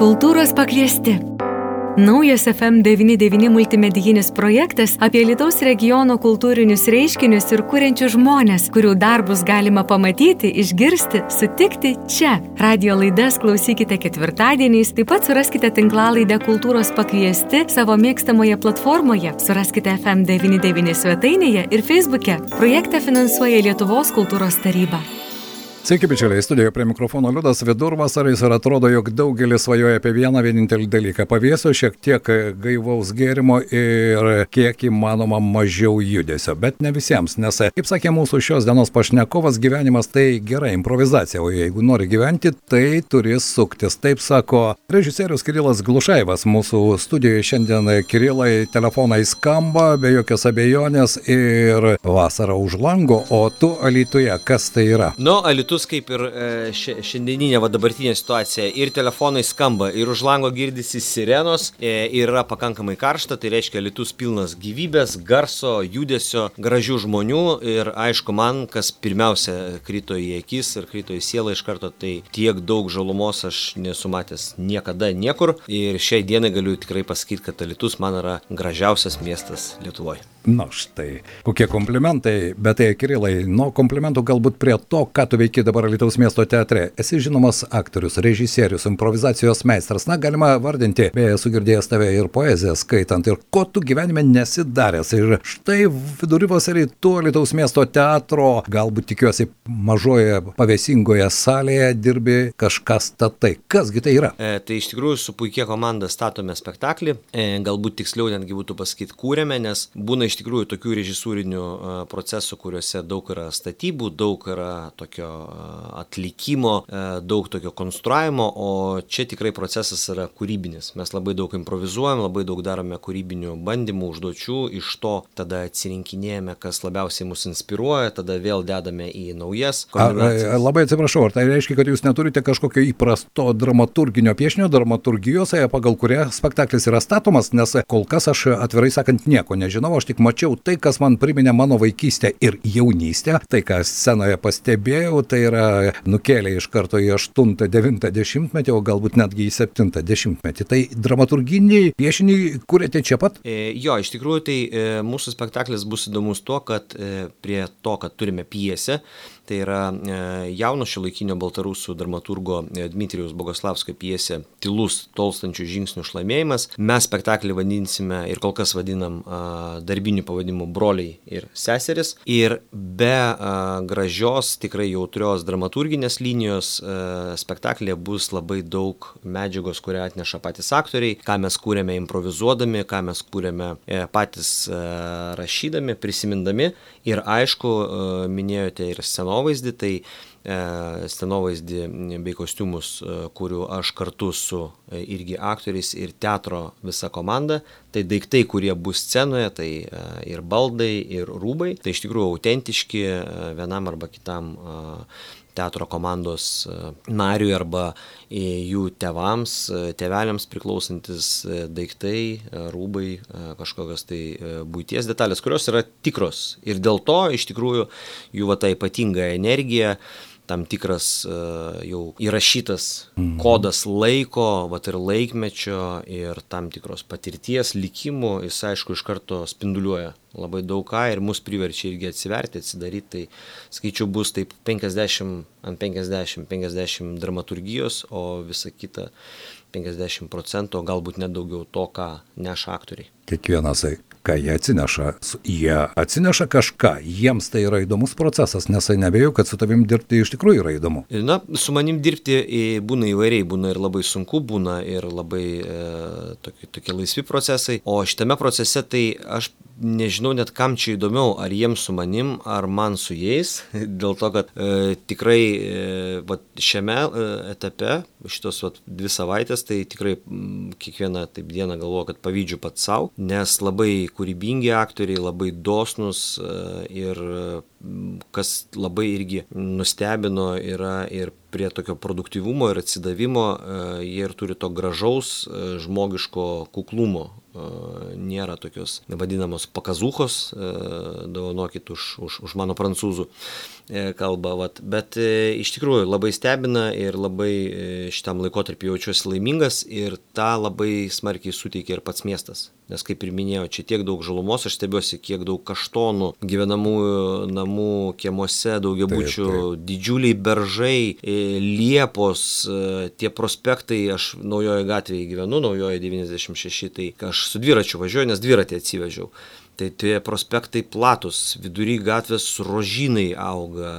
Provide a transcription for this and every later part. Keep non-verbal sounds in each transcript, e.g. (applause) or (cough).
Kultūros pakviesti. Naujas FM99 multimedijinis projektas apie Lietuvos regiono kultūrinius reiškinius ir kuriančius žmonės, kurių darbus galima pamatyti, išgirsti, sutikti čia. Radio laidas klausykite ketvirtadieniais, taip pat suraskite tinklalaidę Kultūros pakviesti savo mėgstamoje platformoje, suraskite FM99 svetainėje ir Facebook'e. Projektą finansuoja Lietuvos kultūros taryba. Sveiki, bičiuliai, studijoje prie mikrofono Liudas vidurvasaris ir atrodo, jog daugelis svajoja apie vieną vienintelį dalyką - pavėsio šiek tiek gaivaus gėrimo ir kiek įmanoma mažiau judesio. Bet ne visiems, nes, kaip sakė mūsų šios dienos pašnekovas, gyvenimas tai gera improvizacija, o jeigu nori gyventi, tai turi suktis. Taip sako režisierius Kirilas Glušaivas. Mūsų studijoje šiandien Kirilai telefonai skamba, be jokios abejonės ir vasara už lango, o tu Alituje, kas tai yra? Nu, Alituje Lietus kaip ir e, šiandieninė va dabartinė situacija. Ir telefonai skamba, ir už lango girdisi sirenos, e, ir yra pakankamai karšta, tai reiškia Lietus pilnas gyvybės, garso, judesio, gražių žmonių. Ir aišku man, kas pirmiausia krito į akis ir krito į sielą iš karto, tai tiek daug žalumos aš nesu matęs niekada niekur. Ir šiai dienai galiu tikrai pasakyti, kad Lietus man yra gražiausias miestas Lietuvoje. Na štai, kokie komplimentai, bet tai, Kirilai, nuo komplimentų galbūt prie to, ką tu veiki dabar Lietuvos miesto teatre. Esi žinomas aktorius, režisierius, improvizacijos meistras. Na, galima vardinti, beje, esu girdėjęs tave ir poeziją skaitant, ir ko tu gyvenime nesidaręs. Ir štai vidurivos rytų Lietuvos miesto teatro, galbūt tikiuosi, mažoje pavėsingoje salėje dirbi kažką statai. Kasgi tai yra? E, tai iš tikrųjų su puikia komanda statome spektaklį, e, galbūt tiksliau netgi būtų pasakyti, kūrėme, nes būna iš tikrųjų tokių režisūrinių procesų, kuriuose daug yra statybų, daug yra tokio atlikimo, daug tokio konstruavimo, o čia tikrai procesas yra kūrybinis. Mes labai daug improvizuojam, labai daug darome kūrybinių bandymų, užduočių, iš to tada atsirinkinėjame, kas labiausiai mus inspiruoja, tada vėl dedame į naujas. Ar, labai atsiprašau, ar tai reiškia, kad jūs neturite kažkokio įprasto dramaturginio piešinio, dramaturgijos, pagal kurią spektaklis yra statomas, nes kol kas aš atvirai sakant nieko nežinau, aš tik mačiau tai, kas man priminė mano vaikystę ir jaunystę, tai, ką scenoje pastebėjau, tai yra nukėlė iš karto į 8-9 metį, o galbūt netgi į 7 metį. Tai dramaturginiai piešiniai kūrėte čia pat? E, jo, iš tikrųjų, tai e, mūsų spektaklis bus įdomus tuo, kad e, prie to, kad turime pjesę, Tai yra e, jauno šiuolaikinio baltarusų dramaturgo e, Dmitrijaus Bogoslavskio pjesė Tylus tolstančių žingsnių šlamėjimas. Mes spektaklį vadinsime ir kol kas vadinam darbiniu pavadimu broliai ir seseris. Ir be gražios, tikrai jautrios dramaturginės linijos spektaklėje bus labai daug medžiagos, kurią atneša patys aktoriai, ką mes kūrėme improvizuodami, ką mes kūrėme e, patys rašydami, prisimindami. Ir aišku, minėjote ir scenovą scenovaizdį, tai e, scenovaizdį bei kostiumus e, kuriu aš kartu su e, irgi aktoriais ir teatro visa komanda. Tai daiktai, kurie bus scenoje, tai ir baldai, ir rūbai, tai iš tikrųjų autentiški vienam arba kitam teatro komandos nariui arba jų tevams, teveliams priklausantis daiktai, rūbai, kažkokios tai būties detalės, kurios yra tikros. Ir dėl to iš tikrųjų jų va ta ypatinga energija, tam tikras uh, jau įrašytas kodas laiko, vat ir laikmečio ir tam tikros patirties, likimų, jis aišku iš karto spinduliuoja labai daug ką ir mus priverčia irgi atsiverti, atsidaryti, tai skaičiu bus taip 50 ant 50, 50 dramaturgijos, o visa kita 50 procentų, galbūt net daugiau to, ką neša aktoriai. Kiekvienas ką jie atsineša. Jie atsineša kažką, jiems tai yra įdomus procesas, nes tai nebėjau, kad su tavim dirbti iš tikrųjų yra įdomu. Na, su manim dirbti būna įvairiai, būna ir labai sunku, būna ir labai e, tokie, tokie laisvi procesai, o šitame procese tai aš nežinau net kam čia įdomiau, ar jiems su manim, ar man su jais, (laughs) dėl to, kad e, tikrai e, vat, šiame e, etape, šitos vat, dvi savaitės, tai tikrai m, kiekvieną taip dieną galvoju, kad pavydžiu pat savo, nes labai kūrybingi aktoriai, labai dosnus e, ir kas labai irgi nustebino yra ir prie tokio produktyvumo ir atsidavimo, e, jie ir turi to gražaus e, žmogiško kuklumo, nėra tokios vadinamos pakazūchos, dovanokit už, už, už mano prancūzų kalbą, vat. bet iš tikrųjų labai stebina ir labai šitam laikotarpiu jaučiuosi laimingas ir tą labai smarkiai suteikia ir pats miestas. Nes kaip ir minėjau, čia tiek daug žalumos, aš stebiuosi, kiek daug kaštonų gyvenamųjų namų kiemuose, daugiabučių, didžiuliai beržai, liepos, tie prospektai, aš naujoje gatvėje gyvenu, naujoje 96, tai aš su dviračiu važiuoju, nes dviratį atsivežiau. Tai tie prospektai platus, vidury gatvės rožynai auga,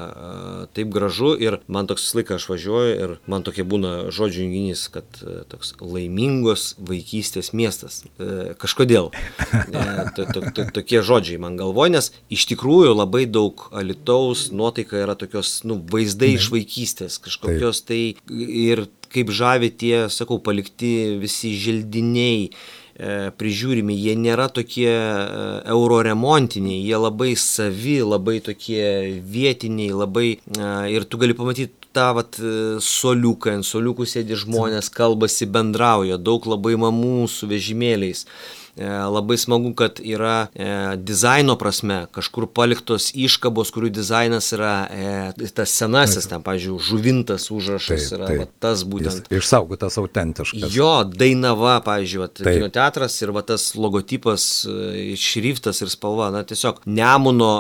taip gražu ir man toks visą laiką aš važiuoju ir man tokia būna žodžių junginys, kad toks laimingos vaikystės miestas. Kažkodėl. Tokie žodžiai man galvoja, nes iš tikrųjų labai daug alitaus nuotaika yra tokios, nu, vaizdai iš vaikystės, kažkokios tai ir kaip žavi tie, sakau, palikti visi želdiniai prižiūrimi, jie nėra tokie e, euroremontiniai, jie labai savi, labai tokie vietiniai, labai e, ir tu gali pamatyti tą vat soliuką, ant soliukų sėdi žmonės, kalbasi, bendrauja, daug labai mamų su vežimėliais. E, labai smagu, kad yra e, dizaino prasme kažkur paliktos iškabos, kurių dizainas yra e, tas senasis, ten, pavyzdžiui, žuvintas užrašas taip, yra taip. Va, tas būtent. Jis išsaugotas autentiškas. Jo, Dainava, va, kino teatras ir va, tas logotipas, šriftas ir spalva, na tiesiog Nemuno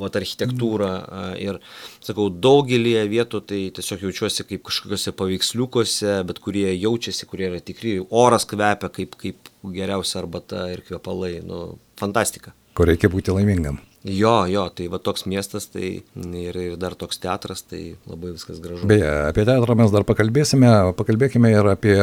va, architektūra ir sakau, daugelį vietų tai tiesiog jaučiuosi kaip kažkokiuose paveiksliukuose, bet kurie jaučiasi, kurie yra tikri, oras kvepia kaip, kaip geriausia arbata ir kvepalai, nu, fantastika. Ko reikia būti laimingam. Jo, jo, tai va toks miestas, tai ir, ir dar toks teatras, tai labai viskas gražu. Beje, apie teatrą mes dar pakalbėsime, pakalbėkime ir apie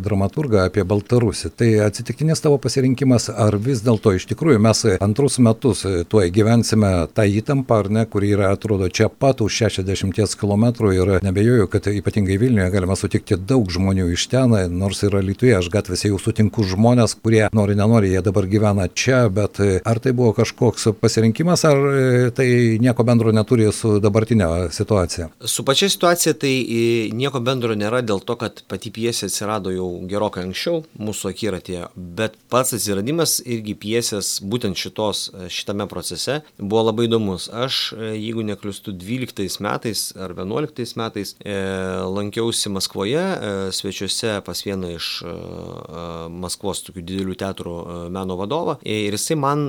dramaturgą, apie Baltarusį. Tai atsitiktinis tavo pasirinkimas, ar vis dėlto iš tikrųjų mes antrus metus tuo gyvensime tą įtampą, ar ne, kuri yra, atrodo, čia pat už 60 km ir nebejoju, kad ypatingai Vilniuje galima sutikti daug žmonių iš ten, nors ir Lietuvoje aš gatvėse jau sutinku žmonės, kurie nori, nenori, jie dabar gyvena čia, bet ar tai buvo kažkoks pasirinkimas? Pasirinkimas, ar e, tai nieko bendro neturi su dabartinė situacija? Su pačia situacija tai e, nieko bendro nėra dėl to, kad pati piesė atsirado jau gerokai anksčiau mūsų akiratėje, bet pats atsiradimas irgi piesės būtent šitos, e, šitame procese buvo labai įdomus. Aš, jeigu nekliustu, 12 metais ar 11 metais e, lankiausi Maskvoje, e, svečiuose pas vieną iš e, Maskvos tokių didelių teatrų meno vadovą ir jisai man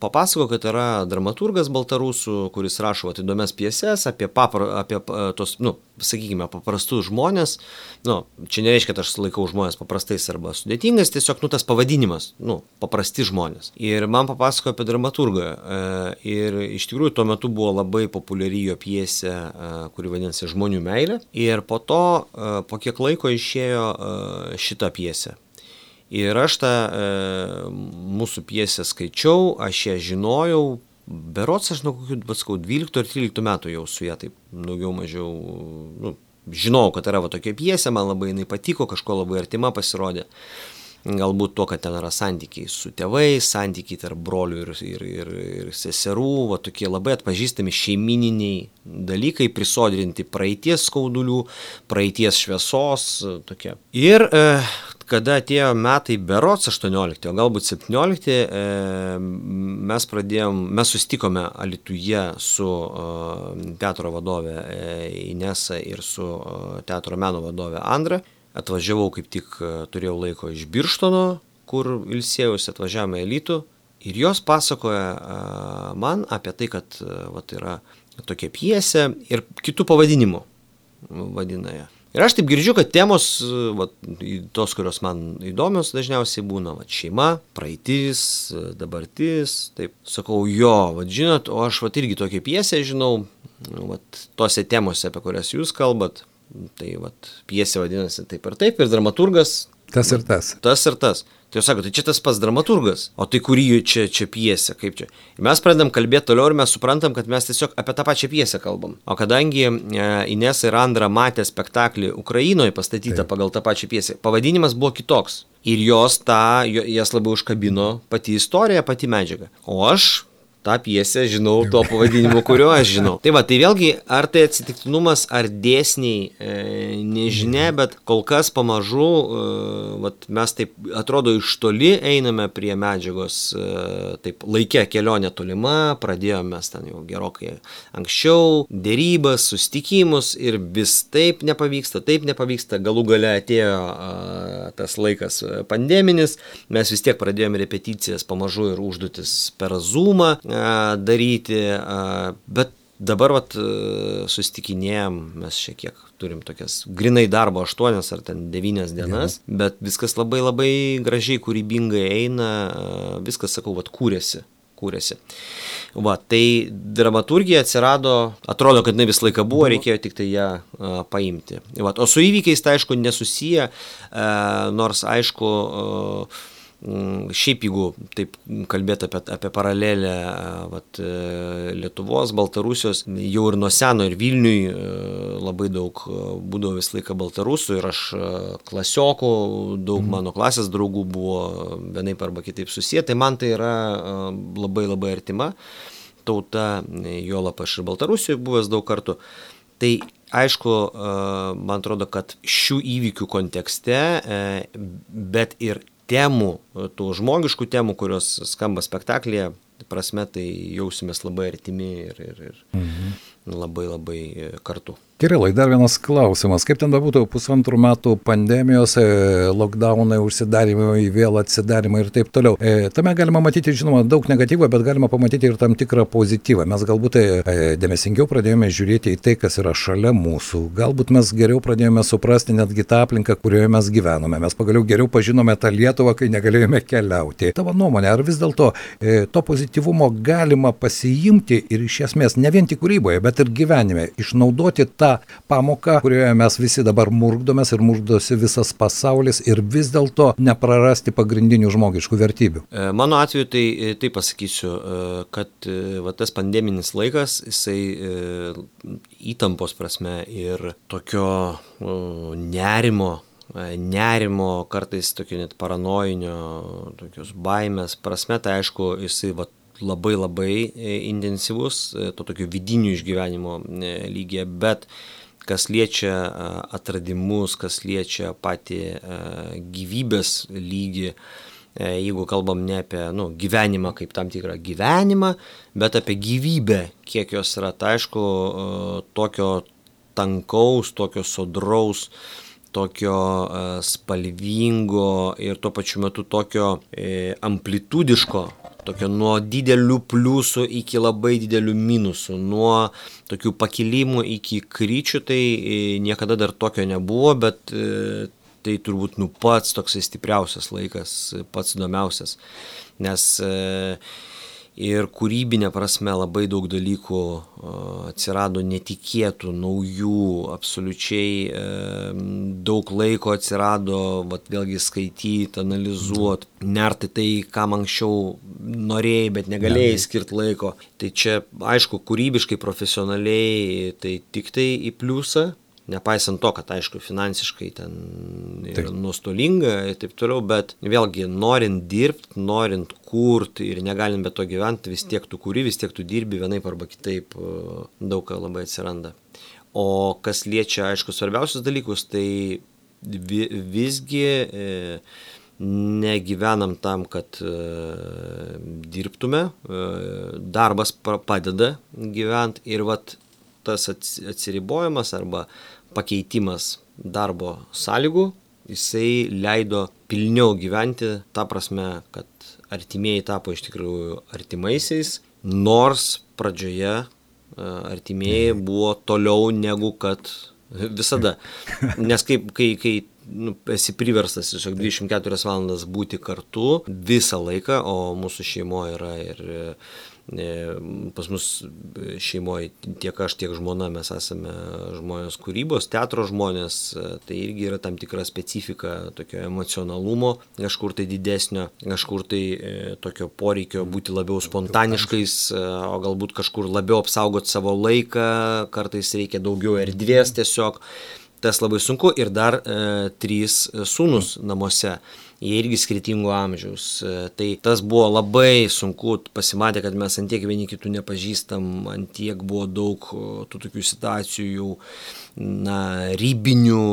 papasakojo, kad yra dramaturgas baltarusų, kuris rašo vat, įdomias pieses apie, papra, apie tos, nu, sakykime, paprastus žmonės. Nu, čia nereiškia, kad aš laikau žmonės paprastais arba sudėtingais, tiesiog, nu, tas pavadinimas, nu, paprasti žmonės. Ir man papasakojo apie dramaturgą. E, ir iš tikrųjų tuo metu buvo labai populiari jo piesė, e, kuri vadinasi Žmonių meilė. Ir po to, e, po kiek laiko išėjo šitą piesę. Ir aš tą e, mūsų piesę skaičiau, aš ją žinojau, berots aš nuo kokių, paskau, 12 ar 13 metų jau su ją taip daugiau mažiau, nu, žinojau, kad yra va tokia piesė, man labai jinai patiko, kažko labai artima pasirodė. Galbūt to, kad ten yra santykiai su tėvais, santykiai tarp brolių ir, ir, ir, ir seserų, va tokie labai atpažįstami šeimininiai dalykai, prisodrinti praeities skaudulių, praeities šviesos, tokie. Ir e, kada atėjo metai berots 18, o galbūt 17, e, mes pradėjom, mes sustikome Alituje su e, teatro vadove e, Inesa ir su teatro meno vadove Andra. Atvažiavau kaip tik turėjau laiko iš Birštono, kur ilsėjausi, atvažiavome į Elitų ir jos pasakoja man apie tai, kad vat, yra tokia piesė ir kitų pavadinimų vadina ją. Ir aš taip girdžiu, kad temos, va, tos, kurios man įdomios dažniausiai būna, va, šeima, praeitis, dabartis, taip sakau, jo, va, žinot, o aš va, irgi tokią piesę žinau, va, tose temose, apie kurias jūs kalbat, tai va, piesė vadinasi taip ir taip, ir dramaturgas. Tas ir tas. Tas ir tas. Tai jūs sakote, tai čia tas pats dramaturgas, o tai kurį čia, čia piesė, kaip čia. Ir mes pradedam kalbėti toliau ir mes suprantam, kad mes tiesiog apie tą pačią piesę kalbam. O kadangi e, Ines ir Andra matė spektaklį Ukrainoje pastatytą Taip. pagal tą pačią piesę, pavadinimas buvo kitoks. Ir jos tą, jas labiau užkabino pati istorija, pati medžiaga. O aš tą pjesę žinau tuo pavadinimu, kurio aš žinau. (laughs) Tai va, tai vėlgi, ar tai atsitiktinumas, ar dėsniai, e, nežinia, bet kol kas pamažu, e, vat, mes taip atrodo iš toli einame prie medžiagos, e, taip laikė kelionė tolima, pradėjome mes ten jau gerokai anksčiau, dėrybas, sustikimus ir vis taip nepavyksta, taip nepavyksta, galų gale atėjo a, tas laikas pandeminis, mes vis tiek pradėjome repeticijas pamažu ir užduotis per Zoomą daryti, bet dabar vat, susitikinėjom, mes šiek tiek turim tokias grinai darbo 8 ar ten 9 dienas, ja. bet viskas labai labai gražiai, kūrybingai eina, viskas, sakau, vat, kūrėsi. kūrėsi. Va, tai dramaturgija atsirado, atrodo, kad jinai visą laiką buvo, reikėjo tik tai ją a, paimti. Va, o su įvykiais tai aišku nesusiję, a, nors aišku, a, šiaip jeigu taip kalbėti apie, apie paralelę vat, e, Lietuvos, Baltarusijos, jau ir nuo seno ir Vilniui e, labai daug e, būdavo visą laiką Baltarusų ir aš klasiokų, daug mhm. mano klasės draugų buvo vienaip arba kitaip susiję, tai man tai yra labai labai artima tauta, juolap aš ir Baltarusijoje buvęs daug kartų. Tai aišku, man atrodo, kad šių įvykių kontekste, bet ir temų, tų žmogiškų temų, kurios skamba spektaklėje, prasme, tai jausimės labai artimi ir, ir, ir mhm. Labai labai kartu. Kirilai, dar vienas klausimas. Kaip ten bebūtų, pusantrų metų pandemijos, e, lockdownai, užsidarimai, vėl atsidarimai ir taip toliau. E, tame galima matyti, žinoma, daug negatyvo, bet galima pamatyti ir tam tikrą pozityvą. Mes galbūt e, dėmesingiau pradėjome žiūrėti į tai, kas yra šalia mūsų. Galbūt mes geriau pradėjome suprasti netgi tą aplinką, kurioje mes gyvename. Mes pagaliau geriau pažinome tą Lietuvą, kai negalėjome keliauti. Tavo nuomonė, ar vis dėlto to pozityvumo galima pasiimti ir iš esmės ne vien tik kūryboje, bet ir gyvenime išnaudoti tą pamoką, kurioje mes visi dabar murkdomės ir murkdosi visas pasaulis ir vis dėlto neprarasti pagrindinių žmogiškų vertybių. E, mano atveju tai e, taip pasakysiu, e, kad va, tas pandeminis laikas, jisai įtampos prasme ir tokio nerimo nerimo, kartais tokio net paranojinio, tokios baimės prasme, tai aišku, jisai va, labai labai e, intensyvus, e, to tokio vidinių išgyvenimo e, lygiai, bet kas liečia atradimus, kas liečia patį gyvybės lygį, jeigu kalbam ne apie nu, gyvenimą kaip tam tikrą gyvenimą, bet apie gyvybę, kiek jos yra, tai aišku, tokio tankaus, tokio sodraus, tokio spalvingo ir tuo pačiu metu tokio amplitudiško tokio nuo didelių pliusų iki labai didelių minusų, nuo tokių pakilimų iki kryčių, tai e, niekada dar tokio nebuvo, bet e, tai turbūt nu pats toksai stipriausias laikas, pats įdomiausias. Nes e, ir kūrybinė prasme labai daug dalykų atsirado netikėtų, naujų, absoliučiai daug laiko atsirado, vat, vėlgi skaityti, analizuoti, nerti tai, kam anksčiau norėjai, bet negalėjai skirti laiko. Tai čia, aišku, kūrybiškai, profesionaliai, tai tik tai į pliusą, Nepaisant to, kad aišku, finansiškai ten yra taip. nuostolinga ir taip toliau, bet vėlgi, norint dirbti, norint kurti ir negalim be to gyventi, vis tiek tu kuri, vis tiek tu dirbi vienaip arba kitaip, e, daug ką labai atsiranda. O kas liečia, aišku, svarbiausius dalykus, tai visgi e, negyvenam tam, kad e, dirbtume, e, darbas padeda gyventi ir vat tas atsiribojimas arba pakeitimas darbo sąlygų, jisai leido pilniau gyventi, ta prasme, kad artimieji tapo iš tikrųjų artimaisiais, nors pradžioje e, artimieji buvo toliau negu kad visada. (laughs) Nes kaip, kai, kai nu, esi priverstas tiesiog 24 valandas būti kartu visą laiką, o mūsų šeimoje yra ir pas mus šeimoje tiek aš, tiek žmona mes esame žmonės kūrybos, teatro žmonės, e, tai irgi yra tam tikra specifika tokio emocionalumo, kažkur tai didesnio, kažkur tai e, tokio poreikio būti labiau spontaniškais, o galbūt kažkur labiau apsaugoti savo laiką, kartais reikia daugiau erdvės tiesiog. Tas labai sunku ir dar e, trys sūnus namuose jie irgi skirtingo amžiaus. E, tai tas buvo labai sunku, pasimatė, kad mes antiek vieni kitų nepažįstam, antiek buvo daug tų tokių situacijų, na, rybinių,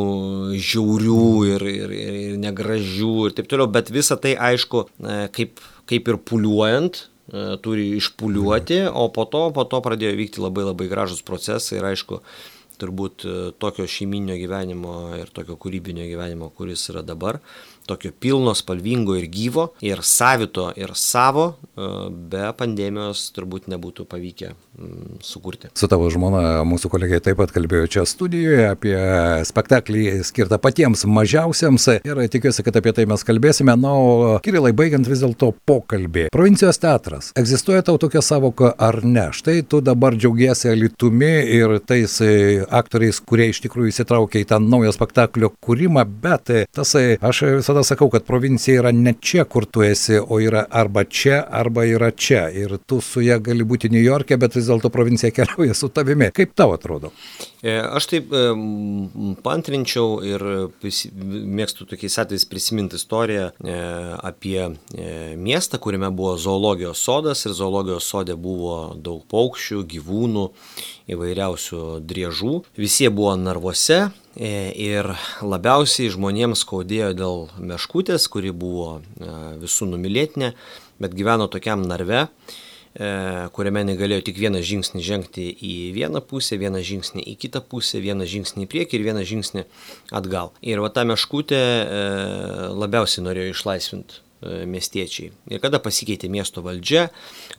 žiaurių ir, ir, ir, ir negražių ir taip toliau, bet visa tai aišku, e, kaip, kaip ir puliuojant, e, turi išpuliuoti, o po to, po to pradėjo vykti labai labai gražus procesai ir aišku, turbūt tokio šeiminio gyvenimo ir tokio kūrybinio gyvenimo, kuris yra dabar, tokio pilno, spalvingo ir gyvo, ir savito, ir savo, e, be pandemijos turbūt nebūtų pavykę mm, sukurti. Su tavo žmona mūsų kolegai taip pat kalbėjo čia studijoje apie spektaklį skirtą patiems mažiausiams ir tikiuosi, kad apie tai mes kalbėsime. Na, o Kirilai, baigiant vis dėlto pokalbį. Provincijos teatras. Egzistuoja tau tokia savoka ar ne? Štai tu dabar džiaugiesi alitumi ir tais e, aktoriais, kurie iš tikrųjų įsitraukia į tą naują spektaklio kūrimą, bet tasai, aš visada visada sakau, kad provincija yra ne čia, kur tu esi, o yra arba čia, arba yra čia. Ir tu su ją gali būti New York'e, bet vis dėlto provincija (laughs) keliauja su tavimi. Kaip tau atrodo? E, aš taip e, pantrinčiau ir mėgstu tokiais atvejais prisiminti istoriją e, apie miestą, kuriame buvo zoologijos sodas ir zoologijos sode buvo daug paukščių, gyvūnų, įvairiausių driežų. Visi buvo narvuose E, ir labiausiai žmonėms skaudėjo dėl meškutės, kuri buvo e, visų numylėtinė, bet gyveno tokiam narve, e, kuriame negalėjo tik vieną žingsnį žengti į vieną pusę, vieną žingsnį į kitą pusę, vieną žingsnį į priekį ir vieną žingsnį atgal. Ir va ta meškutė labiausiai norėjo išlaisvinti miestiečiai. Ir kada pasikeitė miesto valdžia,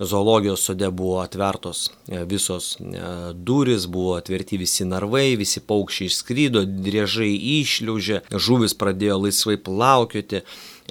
zoologijos sode buvo atvertos e, visos e, duris, buvo atverti visi narvai, visi paukščiai išskrydo, driežai išliaužė, žuvis pradėjo laisvai plaukioti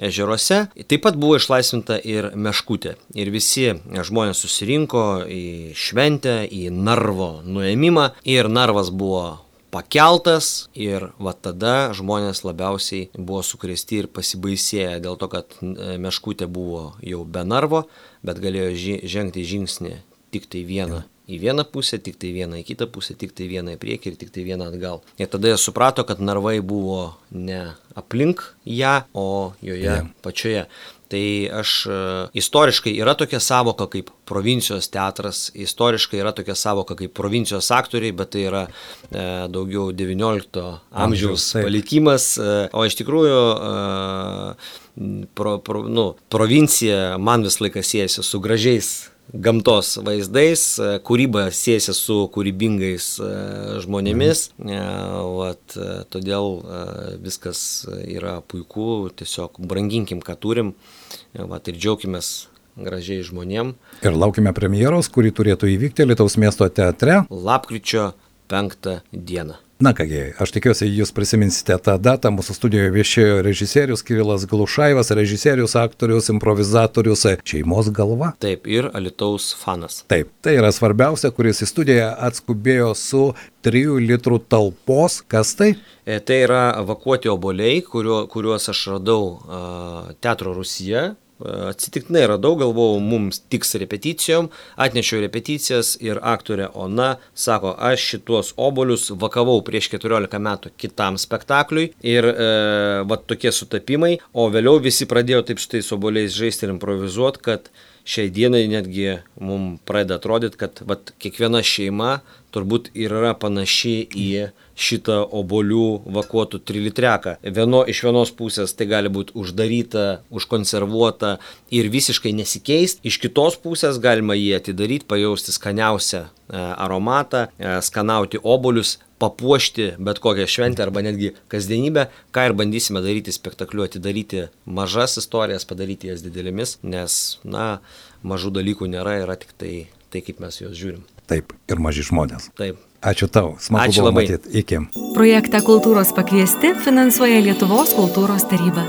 ežeruose. Taip pat buvo išlaisvinta ir meškutė. Ir visi žmonės susirinko į šventę, į narvo nuėmimą. Ir narvas buvo pakeltas ir va tada žmonės labiausiai buvo sukrėsti ir pasibaisėję dėl to, kad e, meškutė buvo jau be narvo, bet galėjo žengti žingsnį tik tai vieną. Į vieną pusę, tik tai vieną į kitą pusę, tik tai vieną į priekį ir tik tai vieną atgal. Ir tada jie suprato, kad narvai buvo ne aplink ją, o joje yeah. pačioje. Tai aš e, istoriškai yra tokia savoka kaip provincijos teatras, istoriškai yra tokia savoka kaip provincijos aktoriai, bet tai yra e, daugiau XIX amžiaus palikimas, e, o iš tikrųjų e, pro, pro, nu, provincija man vis laikas siejasi su gražiais gamtos vaizdais, kūryba siejasi su kūrybingais e, žmonėmis, mhm. Vat, todėl viskas yra puiku, tiesiog branginkim, ką turim vat, ir džiaugimės gražiai žmonėm. Ir laukime premjeros, kuri turėtų įvykti Lietuvos miesto teatre. Lapkričio penktą dieną. Na kągi, aš tikiuosi, jūs prisiminsite tą datą. Mūsų studijoje viešėjo režisierius Kirilas Glušaivas, režisierius, aktorius, improvizatorius, šeimos galva. Taip, ir Alitaus fanas. Taip, tai yra svarbiausia, kuris į studiją atskubėjo su 3 litrų talpos. Kas tai? E, tai yra vakuoti oboliai, kuriuo, kuriuos aš radau uh, Teatro Rusija atsitiktinai radau, galvojau, mums tiks repeticijom, atnešiau repeticijas ir aktorė Ona sako, aš šituos obolius vakavau prieš 14 metų kitam spektakliui ir e, va tokie sutapimai, o vėliau visi pradėjo taip su tais oboliais žaisti ir improvizuoti, kad šiai dienai netgi mums pradeda atrodyti, kad vat, kiekviena šeima turbūt ir yra panaši į šitą obolių vakuotų trilitreką. Vieno, iš vienos pusės tai gali būti uždaryta, užkonservuota ir visiškai nesikeist, iš kitos pusės galima jį atidaryti, pajausti skaniausią aromatą, e, skanauti obolius, papuošti bet kokią šventę arba netgi kasdienybę, ką ir bandysime daryti spektakliu, atidaryti mažas istorijas, padaryti jas didelėmis, nes, na, mažų dalykų nėra, yra tik tai, tai kaip mes juos žiūrim. Taip, ir maži žmonės. Taip. Ačiū tau, smagu Ačiū labai. Matyti. Iki. Projektą Kultūros pakviesti finansuoja Lietuvos kultūros taryba.